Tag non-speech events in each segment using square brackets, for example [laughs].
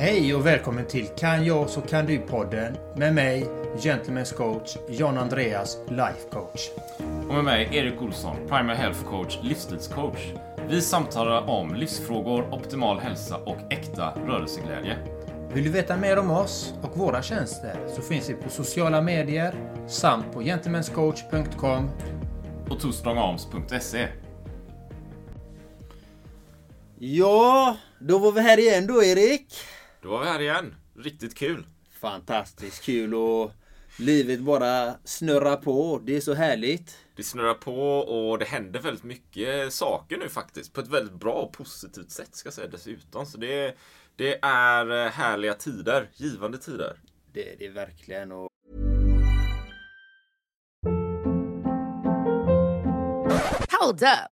Hej och välkommen till Kan jag så kan du-podden med mig, Gentlemen's coach John Andreas, life coach. Och med mig, Erik Olsson, primary health coach, livsstilscoach. Vi samtalar om livsfrågor, optimal hälsa och äkta rörelseglädje. Vill du veta mer om oss och våra tjänster så finns vi på sociala medier samt på gentlemanscoach.com Och twostrongarms.se. Ja, då var vi här igen då Erik. Då var vi här igen. Riktigt kul. Fantastiskt kul och livet bara snurrar på. Det är så härligt. Det snurrar på och det händer väldigt mycket saker nu faktiskt. På ett väldigt bra och positivt sätt ska jag säga dessutom. Så det, det är eh, härliga tider. Givande tider. Det, det är verkligen och Hold up.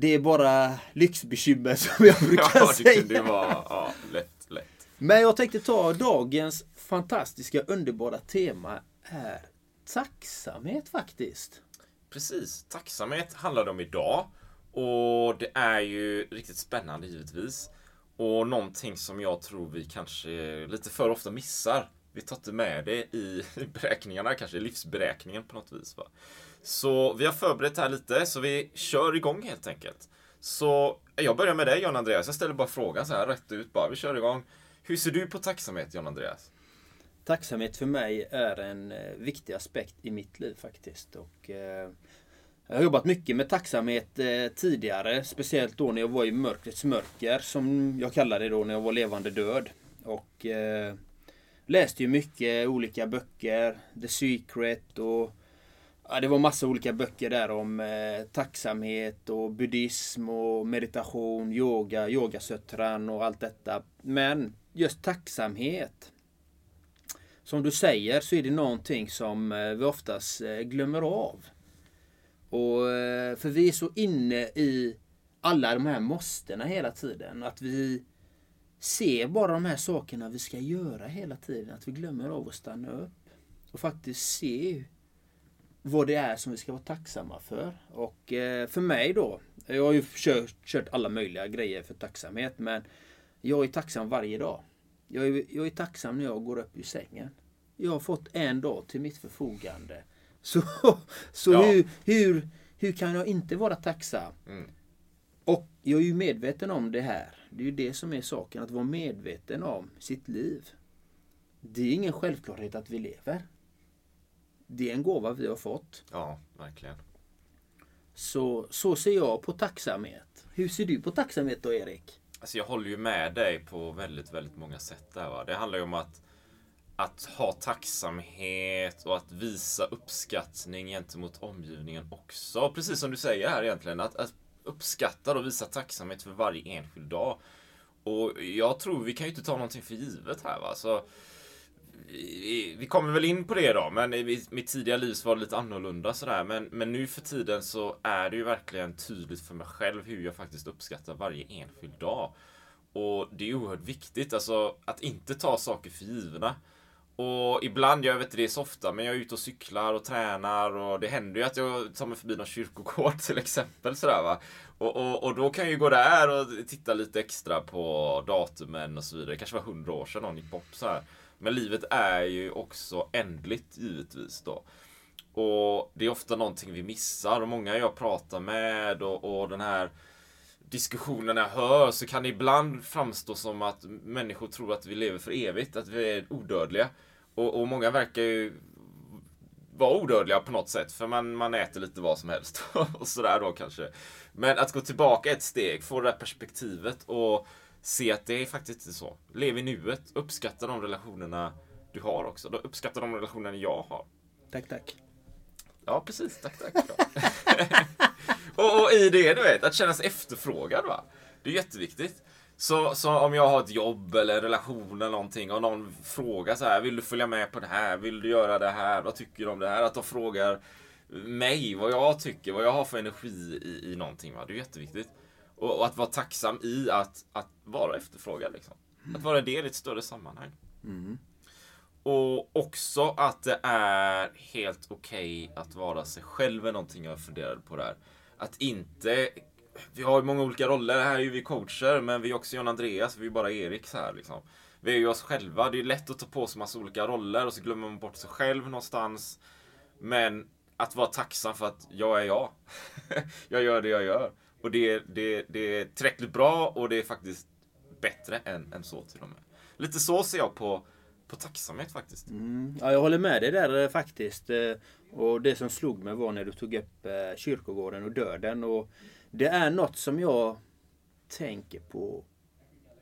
Det är bara lyxbekymmer [laughs] som jag brukar Ja, det säga. kunde vara ja, lätt, lätt. Men jag tänkte ta dagens fantastiska underbara tema är tacksamhet faktiskt. Precis. Tacksamhet handlar det om idag. Och det är ju riktigt spännande givetvis. Och någonting som jag tror vi kanske lite för ofta missar. Vi tar inte med det i [laughs] beräkningarna, kanske i livsberäkningen på något vis. Va? Så vi har förberett här lite, så vi kör igång helt enkelt. Så jag börjar med dig John Andreas. Jag ställer bara frågan så här rätt ut bara. Vi kör igång. Hur ser du på tacksamhet John Andreas? Tacksamhet för mig är en eh, viktig aspekt i mitt liv faktiskt. Och, eh, jag har jobbat mycket med tacksamhet eh, tidigare. Speciellt då när jag var i mörkrets mörker som jag kallade det då när jag var levande död. Och eh, läste ju mycket olika böcker. The Secret och ja, det var massa olika böcker där om eh, tacksamhet och buddhism och meditation, yoga, yogasötran och allt detta. Men just tacksamhet som du säger så är det någonting som eh, vi oftast eh, glömmer av. Och, eh, för vi är så inne i alla de här måstena hela tiden. Att vi ser bara de här sakerna vi ska göra hela tiden. Att vi glömmer av att stanna upp och faktiskt se vad det är som vi ska vara tacksamma för. Och eh, för mig då, jag har ju kört, kört alla möjliga grejer för tacksamhet men jag är tacksam varje dag. Jag är, jag är tacksam när jag går upp ur sängen. Jag har fått en dag till mitt förfogande. [laughs] Så, så Ja. hur, hur, hur kan jag inte vara tacksam? Mm. Och jag är ju medveten om det här. Det är ju det som är saken, att vara medveten om sitt liv. Det är ingen självklarhet att vi lever. Det är en gåva vi har fått. Ja, verkligen. Så, så ser jag på tacksamhet. Hur ser du på tacksamhet då Erik? Alltså jag håller ju med dig på väldigt, väldigt många sätt där. Va? Det handlar ju om att, att ha tacksamhet och att visa uppskattning gentemot omgivningen också. Precis som du säger här egentligen. Att, att uppskatta och visa tacksamhet för varje enskild dag. Och jag tror vi kan ju inte ta någonting för givet här. Va? Så, vi, vi kommer väl in på det då, men i mitt tidiga liv så var det lite annorlunda sådär. Men, men nu för tiden så är det ju verkligen tydligt för mig själv hur jag faktiskt uppskattar varje enskild dag. och det är oerhört viktigt, alltså att inte ta saker för givna. Och ibland, jag vet inte det är så ofta, men jag är ute och cyklar och tränar och det händer ju att jag tar mig förbi någon kyrkogård [laughs] till exempel. Sådär, va? Och, och, och då kan jag ju gå där och titta lite extra på datumen och så vidare. Det kanske var hundra år sedan någon gick bort. Så här. Men livet är ju också ändligt givetvis då. Och det är ofta någonting vi missar och många jag pratar med och, och den här diskussionen jag hör så kan det ibland framstå som att människor tror att vi lever för evigt, att vi är odödliga. Och, och många verkar ju vara odödliga på något sätt, för man, man äter lite vad som helst. [laughs] och sådär då kanske. Men att gå tillbaka ett steg, få det där perspektivet och se att det är faktiskt inte så. Lev i nuet, uppskatta de relationerna du har också. Uppskatta de relationerna jag har. Tack, tack. Ja, precis. Tack, tack. [laughs] och, och, i det, du vet, att känna sig efterfrågad. Va? Det är jätteviktigt. Så, så om jag har ett jobb eller en relation eller någonting och någon frågar så här, vill du följa med på det här? Vill du göra det här? Vad tycker du om det här? Att de frågar mig vad jag tycker, vad jag har för energi i, i någonting. Va? Det är jätteviktigt. Och, och att vara tacksam i att, att vara efterfrågad. Liksom. Att vara del i ett större sammanhang. Mm. Och också att det är helt okej okay att vara sig själv är någonting jag funderade på där. Att inte... Vi har ju många olika roller. Här är ju vi coacher, men vi är också John Andreas, vi är bara Erik så här liksom. Vi är ju oss själva. Det är lätt att ta på sig massa olika roller och så glömmer man bort sig själv någonstans. Men att vara tacksam för att jag är jag. [laughs] jag gör det jag gör. Och det, det, det är tillräckligt bra och det är faktiskt bättre än, än så till och med. Lite så ser jag på på tacksamhet faktiskt. Mm. Ja, jag håller med dig där eh, faktiskt. Eh, och det som slog mig var när du tog upp eh, kyrkogården och döden. Och det är något som jag tänker på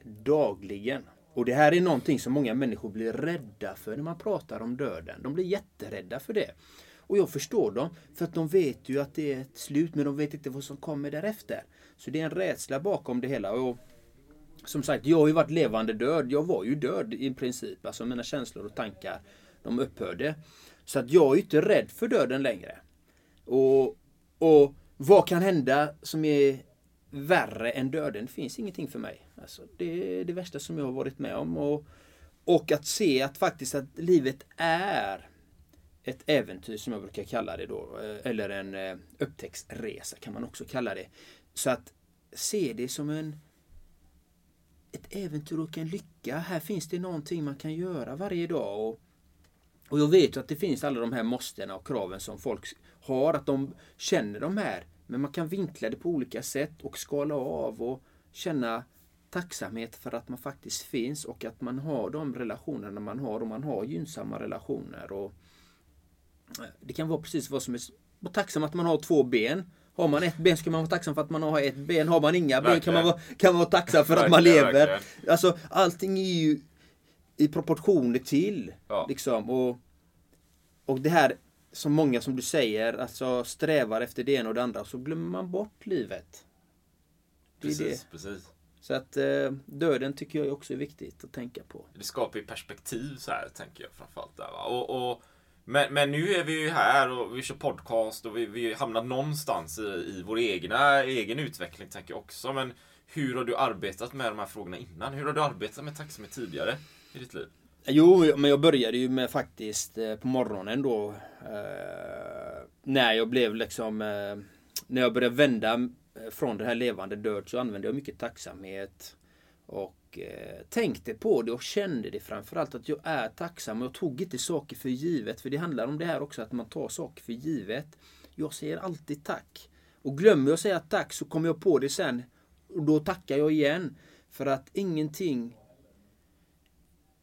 dagligen. Och det här är någonting som många människor blir rädda för när man pratar om döden. De blir jätterädda för det. Och jag förstår dem, för att de vet ju att det är ett slut, men de vet inte vad som kommer därefter. Så det är en rädsla bakom det hela. Och som sagt, jag har ju varit levande död. Jag var ju död i princip. Alltså mina känslor och tankar, de upphörde. Så att jag är inte rädd för döden längre. Och, och vad kan hända som är värre än döden? Det finns ingenting för mig. Alltså, det är det värsta som jag har varit med om. Och, och att se att faktiskt att livet är ett äventyr som jag brukar kalla det då. Eh, eller en eh, upptäcktsresa kan man också kalla det. Så att se det som en ett äventyr och en lycka. Här finns det någonting man kan göra varje dag. Och, och jag vet att det finns alla de här måstena och kraven som folk har, att de känner de här. Men man kan vinkla det på olika sätt och skala av och känna tacksamhet för att man faktiskt finns och att man har de relationerna man har och man har gynnsamma relationer. Och det kan vara precis vad som är tacksam att man har två ben. Har man ett ben ska man vara tacksam för att man har ett ben. Har man inga ben kan man vara, kan man vara tacksam för att man lever. Alltså allting är ju i proportioner till. Ja. Liksom. Och, och det här som många som du säger, alltså strävar efter det ena och det andra. Så glömmer man bort livet. Det precis, det. precis. Så att eh, döden tycker jag också är viktigt att tänka på. Det skapar ju perspektiv så här, tänker jag framförallt. Där, va? Och, och men, men nu är vi ju här och vi kör podcast och vi, vi hamnar någonstans i, i vår egna, egen utveckling tänker jag också. Men hur har du arbetat med de här frågorna innan? Hur har du arbetat med tacksamhet tidigare i ditt liv? Jo, men jag började ju med faktiskt eh, på morgonen då. Eh, när jag blev liksom... Eh, när jag började vända eh, från det här levande död så använde jag mycket tacksamhet. Och Eh, tänkte på det och kände det framförallt att jag är tacksam. Jag tog inte saker för givet. För det handlar om det här också att man tar saker för givet. Jag säger alltid tack. Och glömmer jag att säga tack så kommer jag på det sen. Och då tackar jag igen. För att ingenting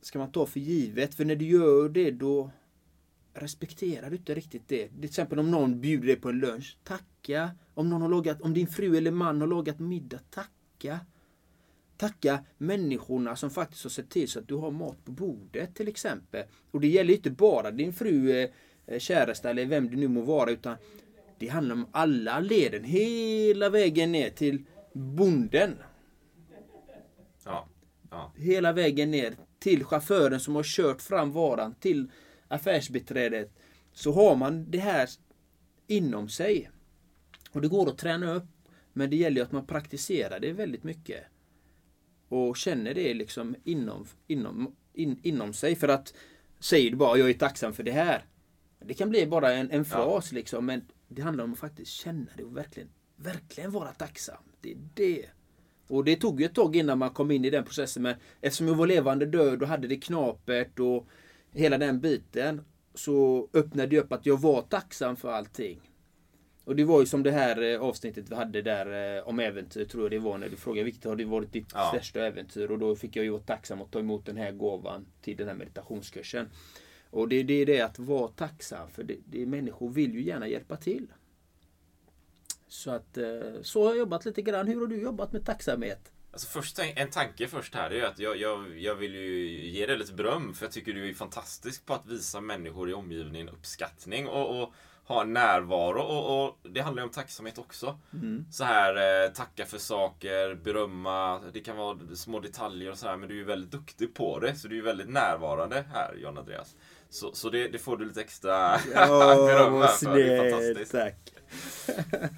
ska man ta för givet. För när du gör det då respekterar du inte riktigt det. Till exempel om någon bjuder dig på en lunch. Tacka. Om, någon har lagat, om din fru eller man har lagat middag. Tacka. Tacka människorna som faktiskt har sett till så att du har mat på bordet till exempel. Och det gäller inte bara din fru, eh, käresta eller vem det nu må vara utan det handlar om alla leden hela vägen ner till bonden. Ja. ja. Hela vägen ner till chauffören som har kört fram varan till affärsbiträdet. Så har man det här inom sig. Och det går att träna upp. Men det gäller att man praktiserar det väldigt mycket. Och känner det liksom inom, inom, in, inom sig. För att säger du bara jag är tacksam för det här. Det kan bli bara en, en fras liksom. Men det handlar om att faktiskt känna det och verkligen, verkligen vara tacksam. Det är det. Och det tog ju ett tag innan man kom in i den processen. Men eftersom jag var levande död och hade det knapert och hela den biten. Så öppnade det upp att jag var tacksam för allting. Och det var ju som det här eh, avsnittet vi hade där eh, om äventyr tror jag det var när du frågade vilket har det varit ditt Ja. största äventyr? Och då fick jag ju vara tacksam att ta emot den här gåvan till den här meditationskursen. Och det, det är det att vara tacksam för det, det, människor vill ju gärna hjälpa till. Så att eh, så har jag jobbat lite grann. Hur har du jobbat med tacksamhet? Alltså först, en tanke först här är ju att jag, jag, jag vill ju ge dig lite beröm för jag tycker du är fantastisk på att visa människor i omgivningen uppskattning och, och ha en närvaro och, och det handlar ju om tacksamhet också. Så här, eh, tacka för saker, berömma, det kan vara små detaljer och sådär men du är ju väldigt duktig på det så du är väldigt närvarande här John Andreas. Så, så det, det får du lite extra [laughs] beröm här för. Det är fantastiskt. tack.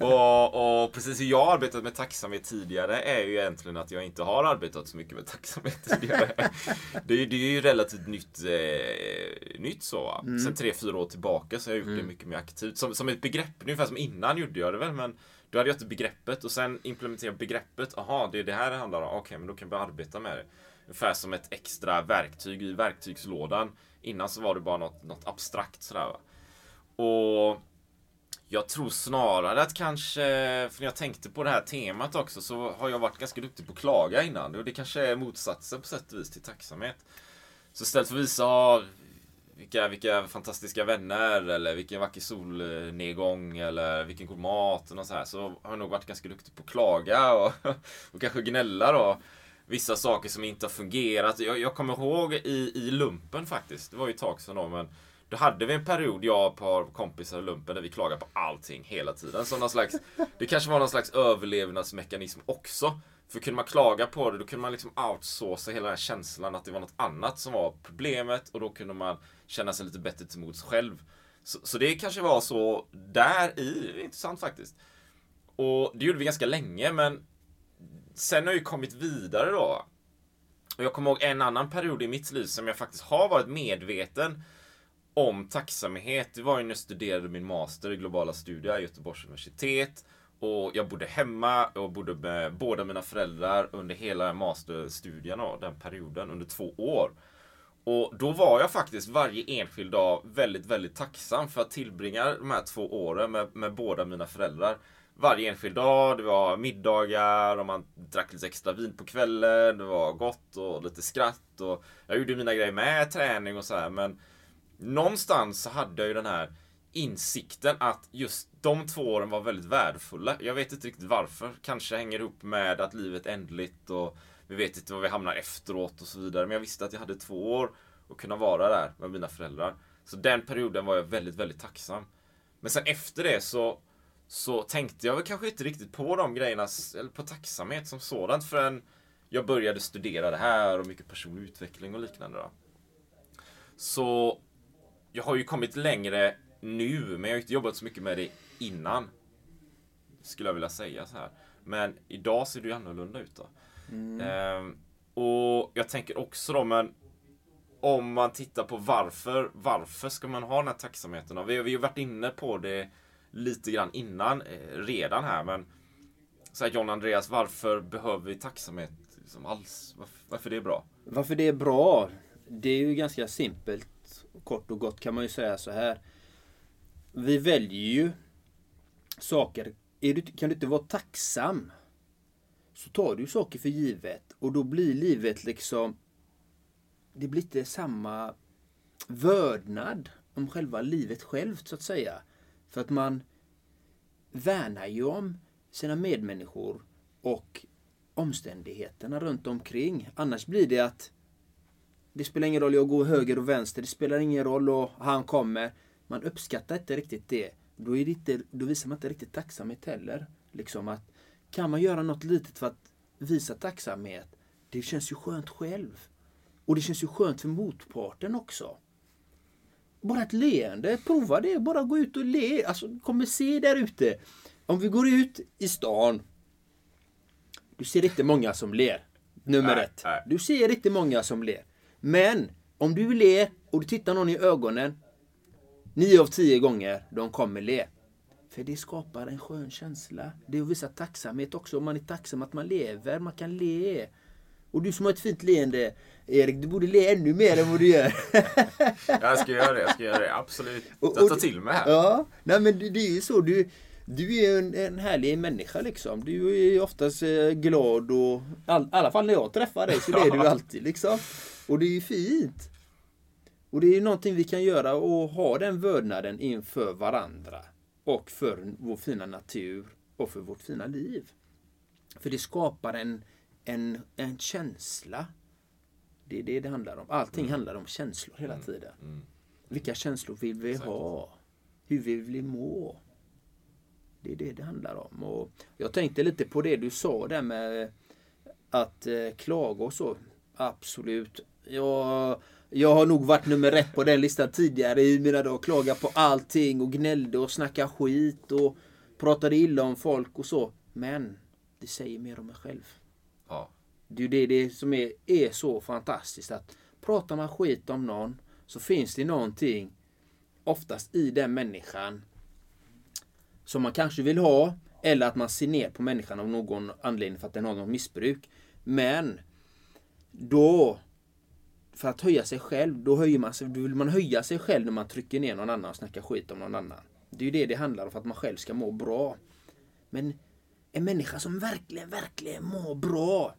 [laughs] Och, och precis hur jag har arbetat med tacksamhet tidigare är ju egentligen att jag inte har arbetat så mycket med tacksamhet [laughs] tidigare. det, är, ju- det är ju relativt nytt, eh, nytt så. va? Sen tre, fyra år tillbaka så har jag gjort det mycket mer aktivt. Som, som ett begrepp, ungefär som innan gjorde jag det väl. Men då hade jag inte begreppet och sen implementerade jag begreppet. Aha, det är det här det handlar om. Okej, men då kan jag börja arbeta med det. Ungefär som ett extra verktyg i verktygslådan. Innan så var det bara något, något abstrakt sådär va. Och jag tror snarare att kanske, för när jag tänkte på det här temat också, så har jag varit ganska duktig på att klaga innan. Och det kanske är motsatsen på sätt och vis till tacksamhet. Så istället för att visa ah, vilka, vilka fantastiska vänner, eller vilken vacker solnedgång, eller vilken god mat, och så, här, så har jag nog varit ganska duktig på att klaga och, [laughs] och kanske gnälla då. Vissa saker som inte har fungerat. Jag, jag kommer ihåg i, i lumpen faktiskt, det var ju ett tag sedan då, men då hade vi en period, jag och ett par kompisar i lumpen, där vi klagade på allting hela tiden. Så någon slags, det kanske var någon slags överlevnadsmekanism också. För kunde man klaga på det, då kunde man liksom outsourca hela den här känslan att det var något annat som var problemet och då kunde man känna sig lite bättre till mods själv. Så, så det kanske var så där i, intressant faktiskt. Och det gjorde vi ganska länge, men sen har jag ju kommit vidare då. Och jag kommer ihåg en annan period i mitt liv som jag faktiskt har varit medveten om tacksamhet. Det var ju när jag studerade min master i globala studier i Göteborgs universitet. Och jag bodde hemma och bodde med båda mina föräldrar under hela masterstudierna, och den perioden, under två år. Och då var jag faktiskt varje enskild dag väldigt, väldigt tacksam för att tillbringa de här två åren med, med båda mina föräldrar. Varje enskild dag, det var middagar och man drack lite extra vin på kvällen, det var gott och lite skratt och jag gjorde mina grejer med träning och så här men någonstans så hade jag ju den här insikten att just de två åren var väldigt värdefulla. Jag vet inte riktigt varför. Kanske hänger ihop med att livet är ändligt och vi vet inte var vi hamnar efteråt och så vidare. Men jag visste att jag hade två år att kunna vara där med mina föräldrar. Så den perioden var jag väldigt, väldigt tacksam. Men sen efter det så, så tänkte jag väl kanske inte riktigt på de grejerna, eller på tacksamhet som sådant förrän jag började studera det här och mycket personlig utveckling och liknande. Då. Så jag har ju kommit längre nu, men jag har inte jobbat så mycket med det innan. Skulle jag vilja säga så här. Men idag ser det ju annorlunda ut då. Ehm, och jag tänker också då, men om man tittar på varför, varför ska man ha den här tacksamheten? då? Vi, har varit inne på det lite grann innan, eh, redan här, men så här, John Andreas, varför behöver vi tacksamhet liksom alls? Varför, varför det är bra? Varför det är bra? Det är ju ganska simpelt. Kort och gott kan man ju säga så här. Vi väljer ju saker. Är du, kan du inte vara tacksam så tar du saker för givet och då blir livet liksom det blir inte samma vördnad om själva livet självt så att säga. För att man värnar ju om sina medmänniskor och omständigheterna runt omkring. Annars blir det att det spelar ingen roll jag går höger och vänster. Det spelar ingen roll och han kommer. Man uppskattar inte riktigt det. Då, är det inte, då visar man inte riktigt tacksamhet heller. Liksom att kan man göra något litet för att visa tacksamhet. Det känns ju skönt själv. Och det känns ju skönt för motparten också. Bara ett leende, prova det. Bara gå ut och le. Alltså, kommer se där ute. Om vi går ut i stan. Du ser inte många som ler. nummer Nej, ett. nej. Du ser inte många som ler. Men om du ler och du tittar någon i ögonen, nio av tio gånger, de kommer le. För det skapar en skön känsla. Det är att visa tacksamhet också. Om man är tacksam att man lever, man kan le. Och du som har ett fint leende, Erik, du borde le ännu mer än vad du gör. [laughs] Jag ska göra det, jag ska göra det. Absolut. Och- Jag och- tar till mig här. Ja, nej men det, det är ju så. Du, du är en, en härlig människa liksom. Du är oftast eh, glad och i all, alla fall när jag träffar dig så [laughs] är du alltid liksom. Och det är ju fint. Och det är ju någonting vi kan göra och ha den vördnaden inför varandra. Och för vår fina natur och för vårt fina liv. För det skapar en, en, en känsla. Det är det det handlar om. Allting handlar om känslor hela tiden. Vilka känslor vill vi ha? Hur vill vi må? Det är det det handlar om. Och jag tänkte lite på det du sa där med att eh, klaga och så. Absolut. Jag, jag har nog varit nummer ett på den listan tidigare i mina dagar. Klaga på allting och gnällde och snacka skit och pratade illa om folk och så. Men det säger mer om mig själv. Det är det, det som är, är så fantastiskt att pratar man skit om någon så finns det någonting oftast i den människan som man kanske vill ha eller att man ser ner på människan av någon anledning för att den har något missbruk. Men då för att höja sig själv, då höjer man sig, då vill man höja sig själv när man trycker ner någon annan och snackar skit om någon annan. Det är ju det det handlar om för att man själv ska må bra. Men en människa som verkligen, verkligen mår bra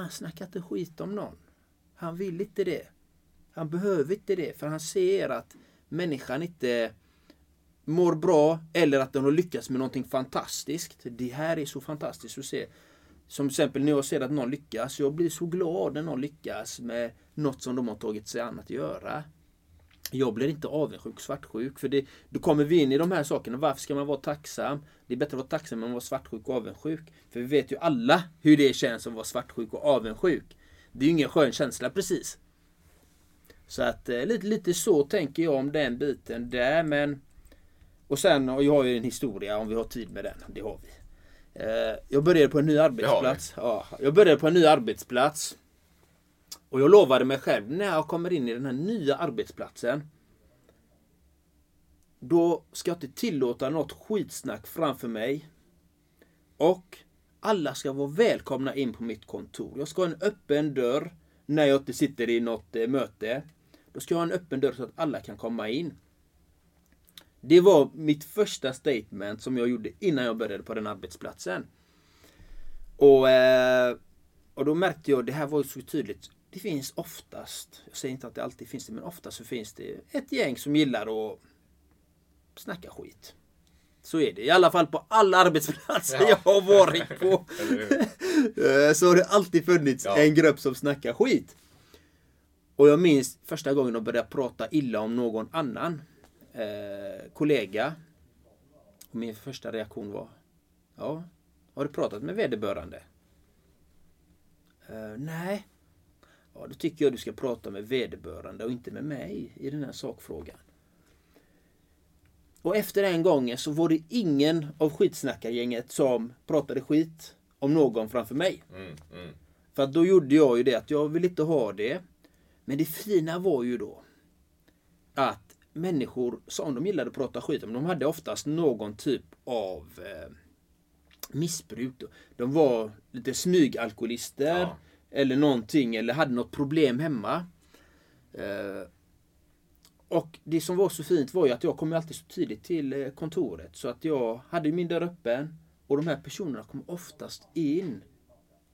han snackar inte skit om någon. Han vill inte det. Han behöver inte det för han ser att människan inte mår bra eller att den har lyckats med någonting fantastiskt. Det här är så fantastiskt att se. Som till exempel när jag ser att någon lyckas. Jag blir så glad när någon lyckas med något som de har tagit sig an att göra. Jag blir inte avundsjuk, svartsjuk. För det, då kommer vi in i de här sakerna. Varför ska man vara tacksam? Det är bättre att vara tacksam än att vara svartsjuk och avundsjuk. För vi vet ju alla hur det känns att vara svartsjuk och avundsjuk. Det är ju ingen skön känsla precis. Så att eh, lite, lite så tänker jag om den biten där. Men och sen, och jag har ju en historia om vi har tid med den. Det har vi. Eh, Jag började på en ny arbetsplats. Ja, jag började på en ny arbetsplats. Och jag lovade mig själv när jag kommer in i den här nya arbetsplatsen. Då ska jag inte tillåta något skitsnack framför mig. Och alla ska vara välkomna in på mitt kontor. Jag ska ha en öppen dörr när jag inte sitter i något eh, möte. Då ska jag ha en öppen dörr så att alla kan komma in. Det var mitt första statement som jag gjorde innan jag började på den arbetsplatsen. Och, eh, och då märkte jag, det här var ju så tydligt. Det finns oftast, jag säger inte att det alltid finns det, men oftast så finns det ett gäng som gillar att snacka skit. Så är det. I alla fall på alla arbetsplatser Ja. [laughs] jag har varit på. [laughs] Eh, så har det alltid funnits Ja. en grupp som snackar skit. Och jag minns första gången de började prata illa om någon annan eh, kollega. Och min första reaktion var Ja, har du pratat med vederbörande? Eh, nej. Ja, då tycker jag du ska prata med vederbörande och inte med mig i den här sakfrågan. Och efter den gången så var det ingen av skitsnackargänget som pratade skit om någon framför mig. Mm, mm. För att då gjorde jag ju det att jag vill inte ha det. Men det fina var ju då att människor som de gillade att prata skit om, de hade oftast någon typ av eh, missbruk. De var lite smygalkoholister Ja. eller någonting eller hade något problem hemma. Eh, och det som var så fint var ju att jag kom alltid så tidigt till eh, kontoret så att jag hade min dörr öppen och de här personerna kom oftast in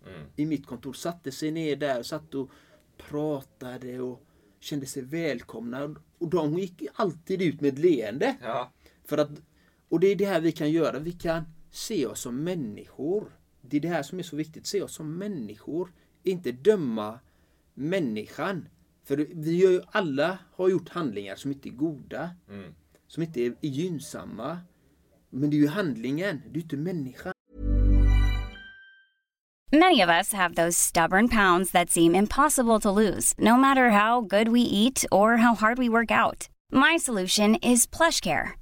Mm. i mitt kontor, satte sig ner där, satt och pratade och kände sig välkomna. Och de gick alltid ut med ett leende. Ja. För att, och det är det här vi kan göra. Vi kan se oss som människor. Det är det här som är så viktigt. Se oss som människor. Inte döma människan. För vi gör ju, alla har gjort handlingar som inte är goda. Mm. Som inte är, gynnsamma. Men det är ju handlingen, det är inte människan. Many of us have those stubborn pounds that seem impossible to lose, no matter how good we eat or how hard we work out. My solution is PlushCare.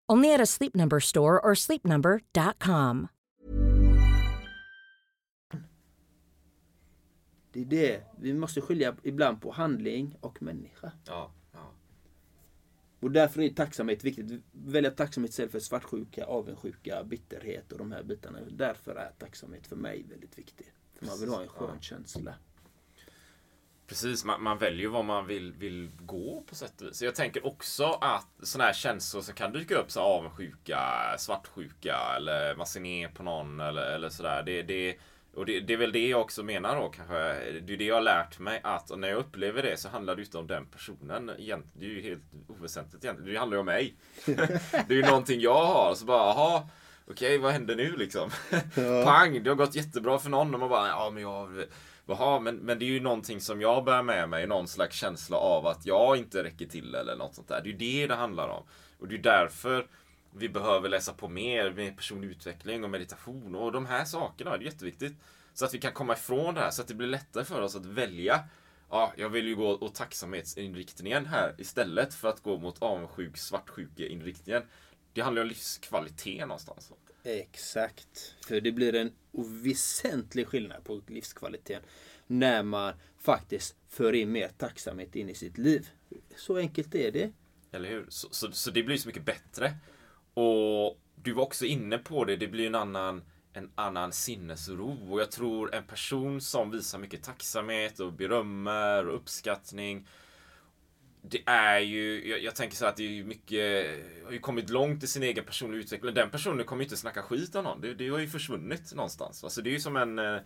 Only at a Sleep Number store or sleepnumber.com. Det är det. Vi måste skilja ibland på handling och människa. Ja, ja. Och därför är tacksamhet viktigt. Välja tacksamhet istället för svartsjuka, avundsjuka, bitterhet och de här bitarna. Därför är tacksamhet för mig väldigt viktig. För man vill ha en skön känsla. Precis, man, man väljer vad man vill, vill gå på sätt och vis. Så jag tänker också att sådana här känslor som kan dyka upp, så avundsjuka, svartsjuka eller man ser ner på någon eller, eller sådär. Det, det, och det, det är väl det jag också menar då kanske. Det är det jag har lärt mig att när jag upplever det så handlar det inte om den personen. Det är ju helt oväsentligt egentligen. Det handlar ju om mig. [laughs] det är ju någonting jag har. Så bara, jaha. Okej, vad händer nu liksom? [laughs] Pang, det har gått jättebra för någon och man bara, ja men jag Jaha, men, men det är ju någonting som jag bär med mig, någon slags känsla av att jag inte räcker till eller något sånt där. Det är ju det det handlar om. Och det är därför vi behöver läsa på mer med personlig utveckling och meditation och de här sakerna. Det är jätteviktigt. Så att vi kan komma ifrån det här, så att det blir lättare för oss att välja. Ja, jag vill ju gå åt tacksamhetsinriktningen här istället för att gå mot avundsjuk, svartsjukeinriktningen. Det handlar ju om livskvalitet någonstans. Exakt. För det blir en väsentlig skillnad på livskvaliteten när man faktiskt för in mer tacksamhet in i sitt liv. Så enkelt är det. Eller hur? Så, så, så det blir så mycket bättre. Och du var också inne på det, det blir en annan, en annan sinnesro. Och jag tror en person som visar mycket tacksamhet och berömmer och uppskattning det är ju, jag, jag, tänker så att det är ju mycket, har ju kommit långt i sin egen personliga utveckling. Den personen kommer ju inte snacka skit om någon. Det, det har ju försvunnit någonstans. Va? Så det är ju som en, eh,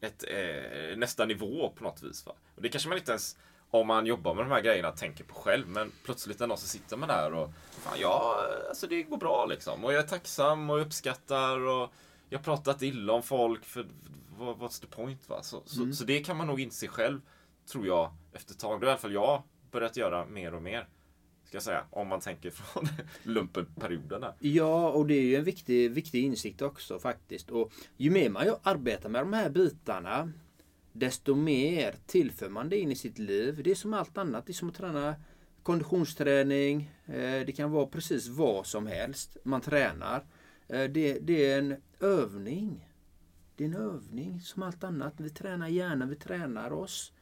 ett, eh, nästa nivå på något vis. Va? Och det kanske man inte ens, om man jobbar med de här grejerna, tänker på själv. Men plötsligt en dag så sitter man där och, fan ja, alltså det går bra liksom. Och jag är tacksam och uppskattar och jag har pratat illa om folk för what's the point va? Så, så, mm. så det kan man nog inse själv, tror jag, efter ett tag. Det är i alla fall jag börjat göra mer och mer. Ska jag säga, om man tänker [laughs] från lumpenperioden där. Ja, och det är ju en viktig, viktig insikt också faktiskt. Och ju mer man arbetar med de här bitarna, desto mer tillför man det in i sitt liv. Det är som allt annat. Det är som att träna konditionsträning. Eh, det kan vara precis vad som helst man tränar. Eh, det, det är en övning. Det är en övning som allt annat. Vi tränar hjärnan, vi tränar oss.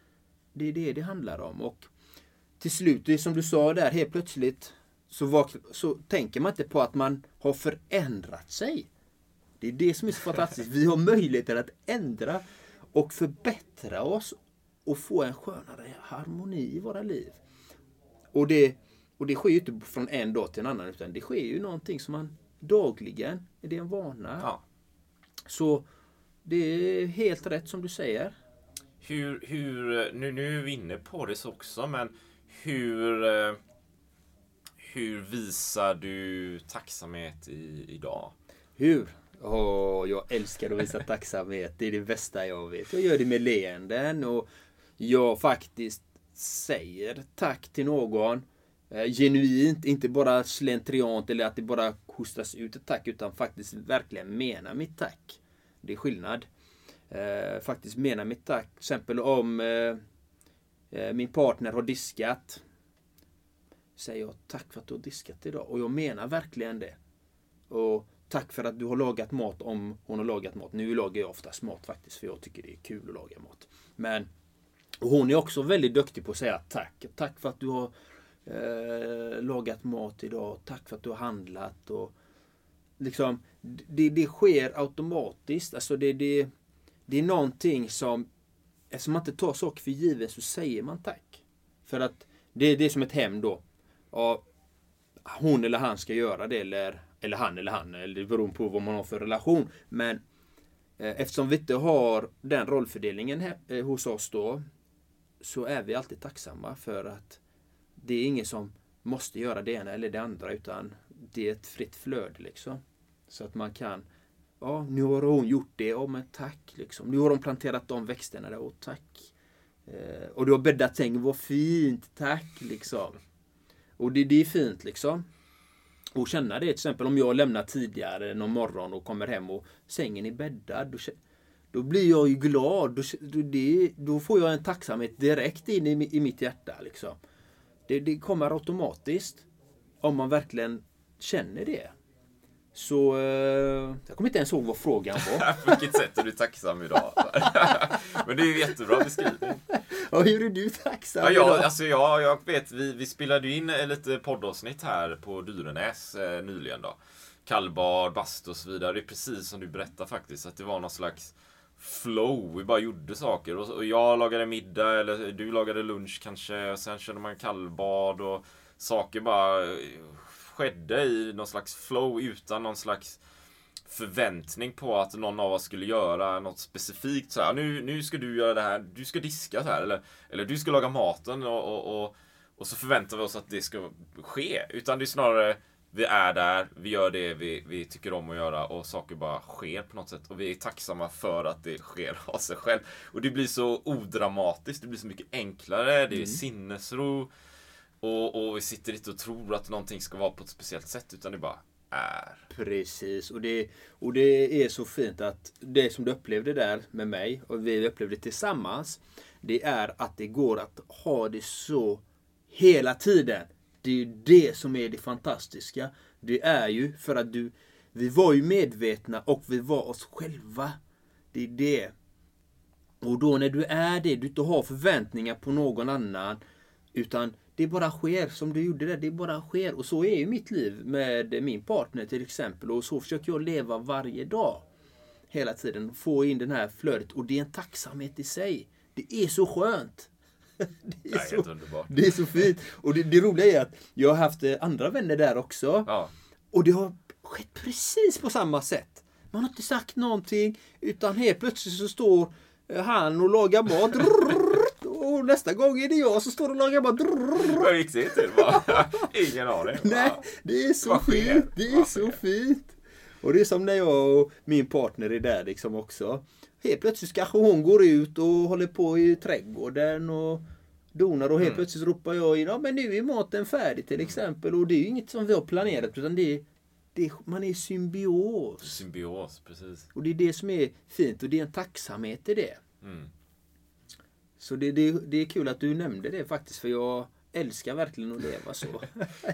Det är det det handlar om. Och till slut, det är som du sa där, helt plötsligt så, var, så tänker man inte på att man har förändrat sig. Det är det som är så fantastiskt. Vi har möjligheter att ändra och förbättra oss och få en skönare harmoni i våra liv. Och det, och det sker ju inte från en dag till en annan utan det sker ju någonting som man dagligen, är det en vana? Ja. Så det är helt rätt som du säger. Hur, hur, nu, nu är vi inne på det också men hur, eh, hur visar du tacksamhet i, idag? Hur? Oh, jag älskar att visa tacksamhet. Det är det bästa jag vet. Jag gör det med leenden och jag faktiskt säger tack till någon. Eh, genuint, inte bara slentriant eller att det bara hostas ut ett tack utan faktiskt verkligen mena mitt tack. Det är skillnad. Eh, faktiskt mena mitt tack. Till exempel om Eh, min partner har diskat. Säger jag tack för att du har diskat idag. Och jag menar verkligen det. Och tack för att du har lagat mat om hon har lagat mat. Nu lagar jag oftast mat faktiskt för jag tycker det är kul att laga mat. Men hon är också väldigt duktig på att säga tack. Tack för att du har eh, lagat mat idag. Tack för att du har handlat. Och liksom, det, det sker automatiskt. Alltså det, det, det är någonting som eftersom man inte tar saker för givet så säger man tack. För att det, det är som ett hem då. Ja, hon eller han ska göra det eller, eller han eller han. Eller det beror på vad man har för relation. Men eh, eftersom vi inte har den rollfördelningen he, eh, hos oss då. Så är vi alltid tacksamma för att det är ingen som måste göra det ena eller det andra. Utan det är ett fritt flöde liksom. Så att man kan Ja, nu har hon gjort det. Ja, men tack. Liksom. Nu har hon planterat de växterna där. Och tack. Eh, och du har bäddat sängen. Vad fint. Tack. Liksom. Och det, det är fint liksom. Och känna det till exempel om jag lämnar tidigare någon morgon och kommer hem och sängen är bäddad. Då, då blir jag ju glad. Då, då, det, då får jag en tacksamhet direkt in i, i mitt hjärta. Liksom. Det, det kommer automatiskt. Om man verkligen känner det. Så eh, jag kommer inte ens ihåg vad frågan var. [laughs] På vilket sätt är du tacksam idag? [laughs] Men det är ju jättebra beskrivning. Ja, hur är du tacksam ja, jag, idag? alltså, jag, jag vet, vi, vi spelade ju in lite poddavsnitt här på Dyrenäs eh, nyligen då. Kallbad, bastu och så vidare. Det är precis som du berättar faktiskt. Att det var någon slags flow. Vi bara gjorde saker. Och, och jag lagade middag, eller du lagade lunch kanske. Och sen körde man kallbad och saker bara skedde i någon slags flow utan någon slags förväntning på att någon av oss skulle göra något specifikt. Så här, nu, nu ska du göra det här, du ska diska så här, eller, eller du ska laga maten och, och, och, och så förväntar vi oss att det ska ske. Utan det är snarare, vi är där, vi gör det vi, vi tycker om att göra och saker bara sker på något sätt. Och vi är tacksamma för att det sker av sig själv. Och det blir så odramatiskt, det blir så mycket enklare, det är Mm. sinnesro. Och, och vi sitter inte och tror att någonting ska vara på ett speciellt sätt, utan det bara är. Precis, och det, och det är så fint att det som du upplevde där med mig och vi upplevde tillsammans. Det är att det går att ha det så hela tiden. Det är ju det som är det fantastiska. Det är ju för att du, vi var ju medvetna och vi var oss själva. Det är det. Och då när du är det, du inte har förväntningar på någon annan. Utan det bara sker som du gjorde det. Det bara sker. Och så är ju mitt liv med min partner till exempel. Och så försöker jag leva varje dag. Hela tiden. Få in den här flödet. Och det är en tacksamhet i sig. Det är så skönt. [laughs] Det är helt underbart. det är så fint. Och det, det roliga är att jag har haft eh, andra vänner där också. Ja. Och det har skett precis på samma sätt. Man har inte sagt någonting. Utan helt plötsligt så står eh, han och lagar mat. [laughs] Och nästa gång är det jag som står och lagar mat. Vad gick det till? Ingen aning. Nej, det är så fint. Det är så fint. Och det är som när jag och min partner är där liksom också. Helt plötsligt kanske hon går ut och håller på i trädgården och donar och helt Mm. plötsligt ropar jag in, ja men nu är maten färdig till exempel. Och det är ju inget som vi har planerat utan det är, det är man är i symbios. Symbios, precis. Och det är det som är fint och det är en tacksamhet i det. Mm. Så det, det, det är kul att du nämnde det faktiskt för jag älskar verkligen att leva så. [laughs]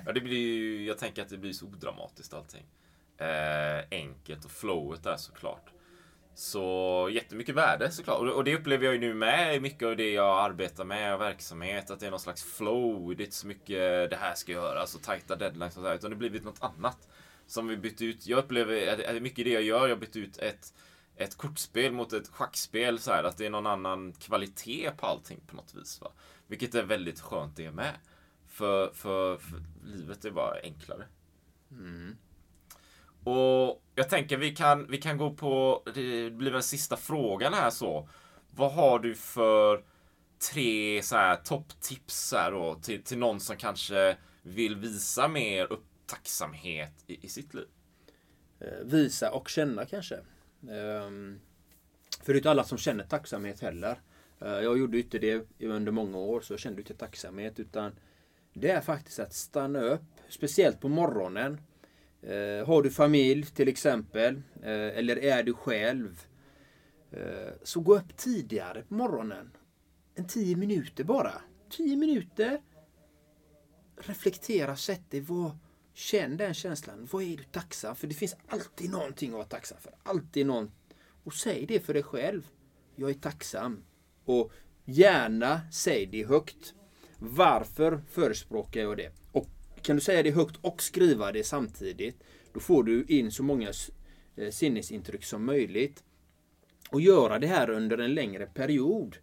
Ja, det blir ju, jag tänker att det blir så odramatiskt allting. Eh, enkelt och flowet där såklart. Så jättemycket värde såklart. Och, det upplever jag ju nu med mycket av det jag arbetar med och verksamhet. Att det är någon slags flow. Det är inte så mycket det här ska göras och tajta deadlines och så här. Utan det har blivit något annat. Som vi bytt ut. Jag upplever att det är mycket det jag gör. Jag har bytt ut ett, ett kortspel mot ett schackspel. Så här, att det är någon annan kvalitet på allting på något vis. Va? Vilket är väldigt skönt det med. För, för, för livet är bara enklare. Och jag tänker vi kan, vi kan gå på, det blir väl sista frågan här så. Vad har du för tre så här topptips här då till, till någon som kanske vill visa mer upp tacksamhet i, i sitt liv? Eh, visa och känna kanske. Ehm, För det är inte alla som känner tacksamhet heller. Eh, jag gjorde inte det under många år så jag kände inte tacksamhet utan det är faktiskt att stanna upp, speciellt på morgonen. Eh, har du familj till exempel, eh, eller är du själv, så gå upp tidigare på morgonen. En tio minuter bara. Tio minuter. Reflektera, sätt dig. Vad, känn den känslan. Vad är du tacksam för? Det finns alltid någonting att vara tacksam för. Alltid någon. Och säg det för dig själv. Jag är tacksam. Och gärna säg det högt. Varför förespråkar jag det? Och kan du säga det högt och skriva det samtidigt, då får du in så många eh, sinnesintryck som möjligt. Och göra det här under en längre period.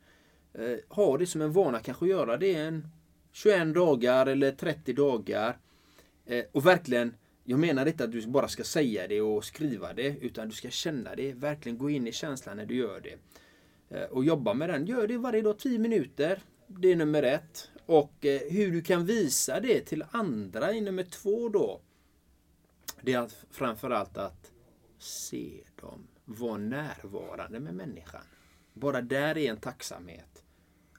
Eh, ha det som en vana, kanske göra det en 21 dagar eller 30 dagar. Eh, och verkligen, jag menar inte att du bara ska säga det och skriva det. Utan du ska känna det. Verkligen gå in i känslan när du gör det. Eh, och jobba med den. Gör det varje dag 10 minuter. Det är nummer ett. Och eh, hur du kan visa det till andra i nummer två då. Det är att, framförallt att se dem. Var närvarande med människan. Bara där är en tacksamhet.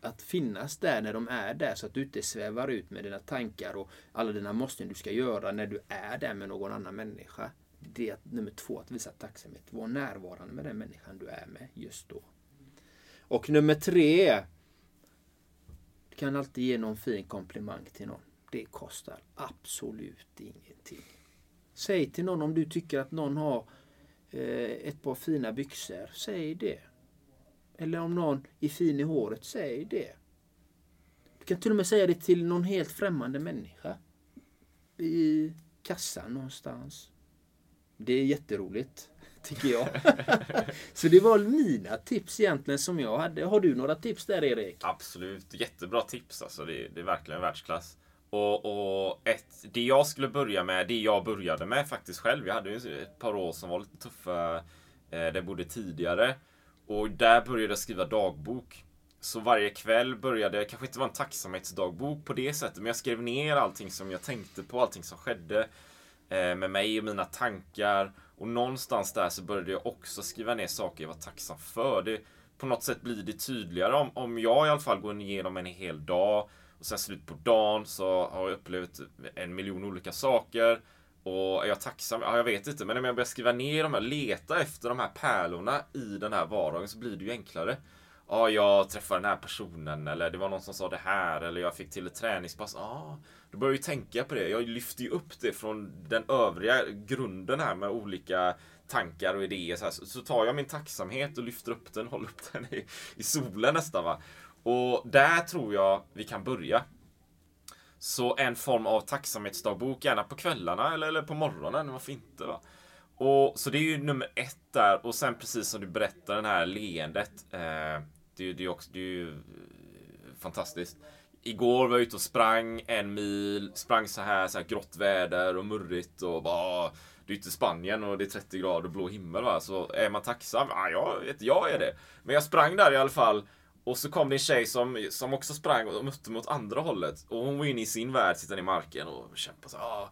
Att finnas där när de är där så att du inte svävar ut med dina tankar och alla dina måsten du ska göra när du är där med någon annan människa. Det är nummer två, att visa tacksamhet. Var närvarande med den människan du är med just då. Och nummer tre. Du kan alltid ge någon fin komplimang till någon. Det kostar absolut ingenting. Säg till någon om du tycker att någon har eh, ett par fina byxor. Säg det. Eller om någon är fin i håret, säg det. Du kan till och med säga det till någon helt främmande människa. I kassan någonstans. Det är jätteroligt, [laughs] tycker jag. [laughs] Så det var mina tips egentligen som jag hade. Har du några tips där Erik? Absolut, jättebra tips alltså. Det, det är verkligen världsklass. Och, och ett, det jag skulle börja med, det jag började med faktiskt själv. Jag hade ju ett par år som var lite tuffa. Eh, det bodde tidigare. Och där började jag skriva dagbok. Så varje kväll började, kanske inte vara en tacksamhetsdagbok på det sättet, men jag skrev ner allting som jag tänkte på, allting som skedde eh, med mig och mina tankar. Och någonstans där så började jag också skriva ner saker jag var tacksam för. Det, på något sätt blir det tydligare om, om jag i alla fall går igenom en hel dag och sen slut på dagen så har jag upplevt en miljon olika saker. Och är jag tacksam? Ja, jag vet inte. Men om jag börjar skriva ner de här, leta efter de här pärlorna i den här vardagen så blir det ju enklare. Ja, jag träffade den här personen eller det var någon som sa det här eller jag fick till ett träningspass. Ja, då börjar jag ju tänka på det. Jag lyfter ju upp det från den övriga grunden här med olika tankar och idéer. Så, här. så tar jag min tacksamhet och lyfter upp den, håller upp den i, i solen nästan. Va? Och där tror jag vi kan börja. Så en form av tacksamhetsdagbok, gärna på kvällarna eller, eller på morgonen, varför inte? Va? Och, så det är ju nummer ett där. Och sen precis som du berättar, det här leendet. Eh, det, det, är också, det är ju eh, fantastiskt. Igår var jag ute och sprang en mil, sprang så här, så här grått väder och murrigt och bara ah, det är inte Spanien och det är 30 grader och blå himmel va. Så är man tacksam? Ja, jag vet, jag är det. Men jag sprang där i alla fall och så kom det en tjej som, som också sprang och mötte mot andra hållet. Och hon var inne i sin värld, sittande i marken och kämpade så ah.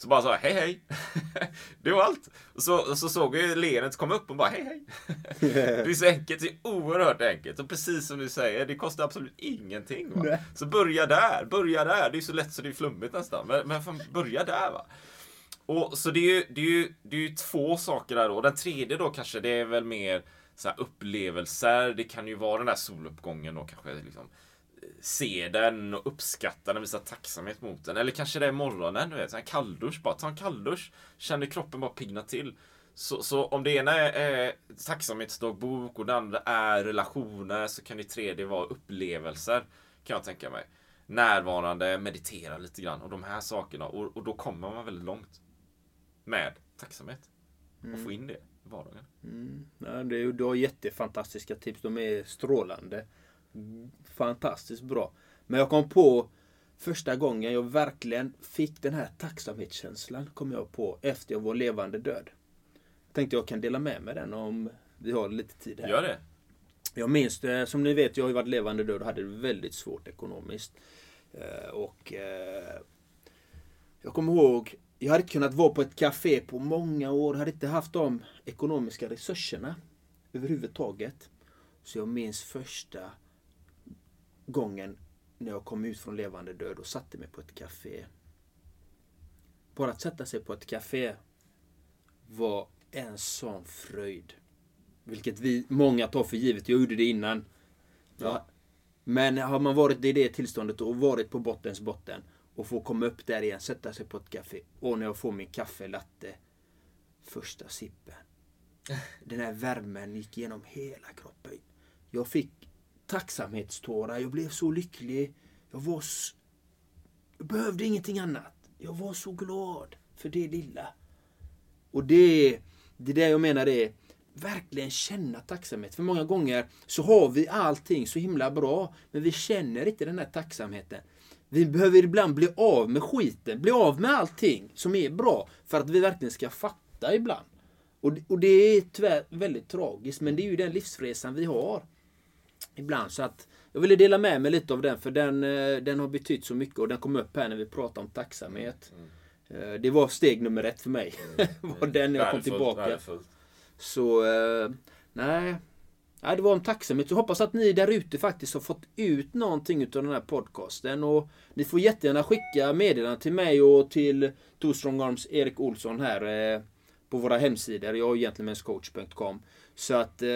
Så bara så hej hej. [laughs] det var allt. Och så, och så såg jag leendet komma upp och bara hej hej. [laughs] det är så enkelt, det är oerhört enkelt. Och precis som du säger, det kostar absolut ingenting. Va? Så börja där, börja där. Det är så lätt så det är flummigt nästan. Men, men börja där va. Och så det är ju, det är ju, det är ju två saker där då. Den tredje då kanske, det är väl mer så upplevelser. Det kan ju vara den där soluppgången och kanske liksom eh, se den och uppskatta den, visa tacksamhet mot den. Eller kanske det är morgonen, du vet, en kalldusch bara. Ta en kalldusch, känner kroppen bara pigna till. Så, så om det ena är tacksamhetsdagbok och det andra är relationer så kan det tredje vara upplevelser. Kan jag tänka mig. Närvarande, meditera lite grann och de här sakerna. Och, och då kommer man väldigt långt. Med tacksamhet. Och få in det vardagen. Mm. Ja, det är, du har jättefantastiska tips. De är strålande. Fantastiskt bra. Men jag kom på första gången jag verkligen fick den här tacksamhetskänslan. Kom jag på efter jag var levande död. Tänkte jag kan dela med mig den om vi har lite tid här. Gör det. Jag minns det, som ni vet, jag har ju varit levande död och hade det väldigt svårt ekonomiskt. Eh, och eh, jag kommer ihåg jag hade kunnat vara på ett café på många år. Hade inte haft de ekonomiska resurserna överhuvudtaget. Så jag minns första gången när jag kom ut från levande död och satte mig på ett café. Bara att sätta sig på ett café var en sån fröjd. Vilket vi många tar för givet. Jag gjorde det innan. Ja. Men har man varit i det tillståndet och varit på bottens botten och få komma upp där igen, sätta sig på ett café. Och när jag får min kaffelatte. Första sippen. Den här värmen gick genom hela kroppen. Jag fick tacksamhetstårar. Jag blev så lycklig. Jag var... Så, jag behövde ingenting annat. Jag var så glad för det lilla. Och det, det är det jag menar är verkligen känna tacksamhet. För många gånger så har vi allting så himla bra, men vi känner inte den här tacksamheten. Vi behöver ibland bli av med skiten, bli av med allting som är bra för att vi verkligen ska fatta ibland. Och, och det är tyvärr väldigt tragiskt men det är ju den livsresan vi har. Ibland så att jag ville dela med mig lite av den för den, eh, den har betytt så mycket och den kom upp här när vi pratade om tacksamhet. Mm. Det var steg nummer ett för mig. Mm. [laughs] var den när jag kom tillbaka. Värdefullt. Så eh, nej, Ja, det var en tacksamhet. Jag hoppas att ni där ute faktiskt har fått ut någonting av den här podcasten. Och ni får jättegärna skicka meddelanden till mig och till Two Strong Arms Erik Olsson här eh, på våra hemsidor. Jag och gentlemenscoach.com. Så att eh,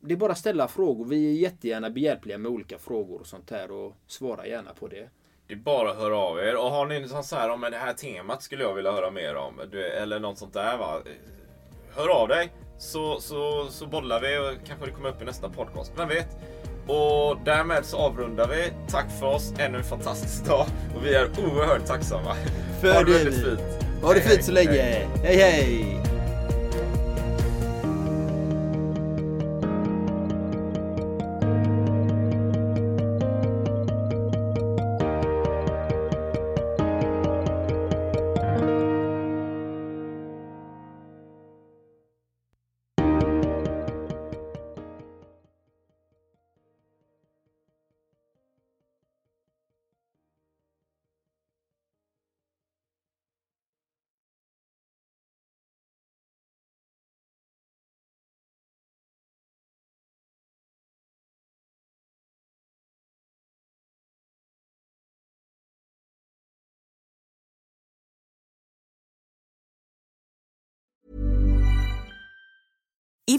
det är bara att ställa frågor. Vi är jättegärna behjälpliga med olika frågor och sånt här och svara gärna på det. Det är bara att höra av er. Och har ni något sånt här om det här temat skulle jag vilja höra mer om. Eller något sånt där va. Hör av dig så, så, så bollar vi och kanske det kommer upp i nästa podcast. Vem vet? Och därmed så avrundar vi. Tack för oss. Ännu en fantastisk dag. Och vi är oerhört tacksamma. För ha det väldigt fint. Ha det fint så länge. hej. hej. hej.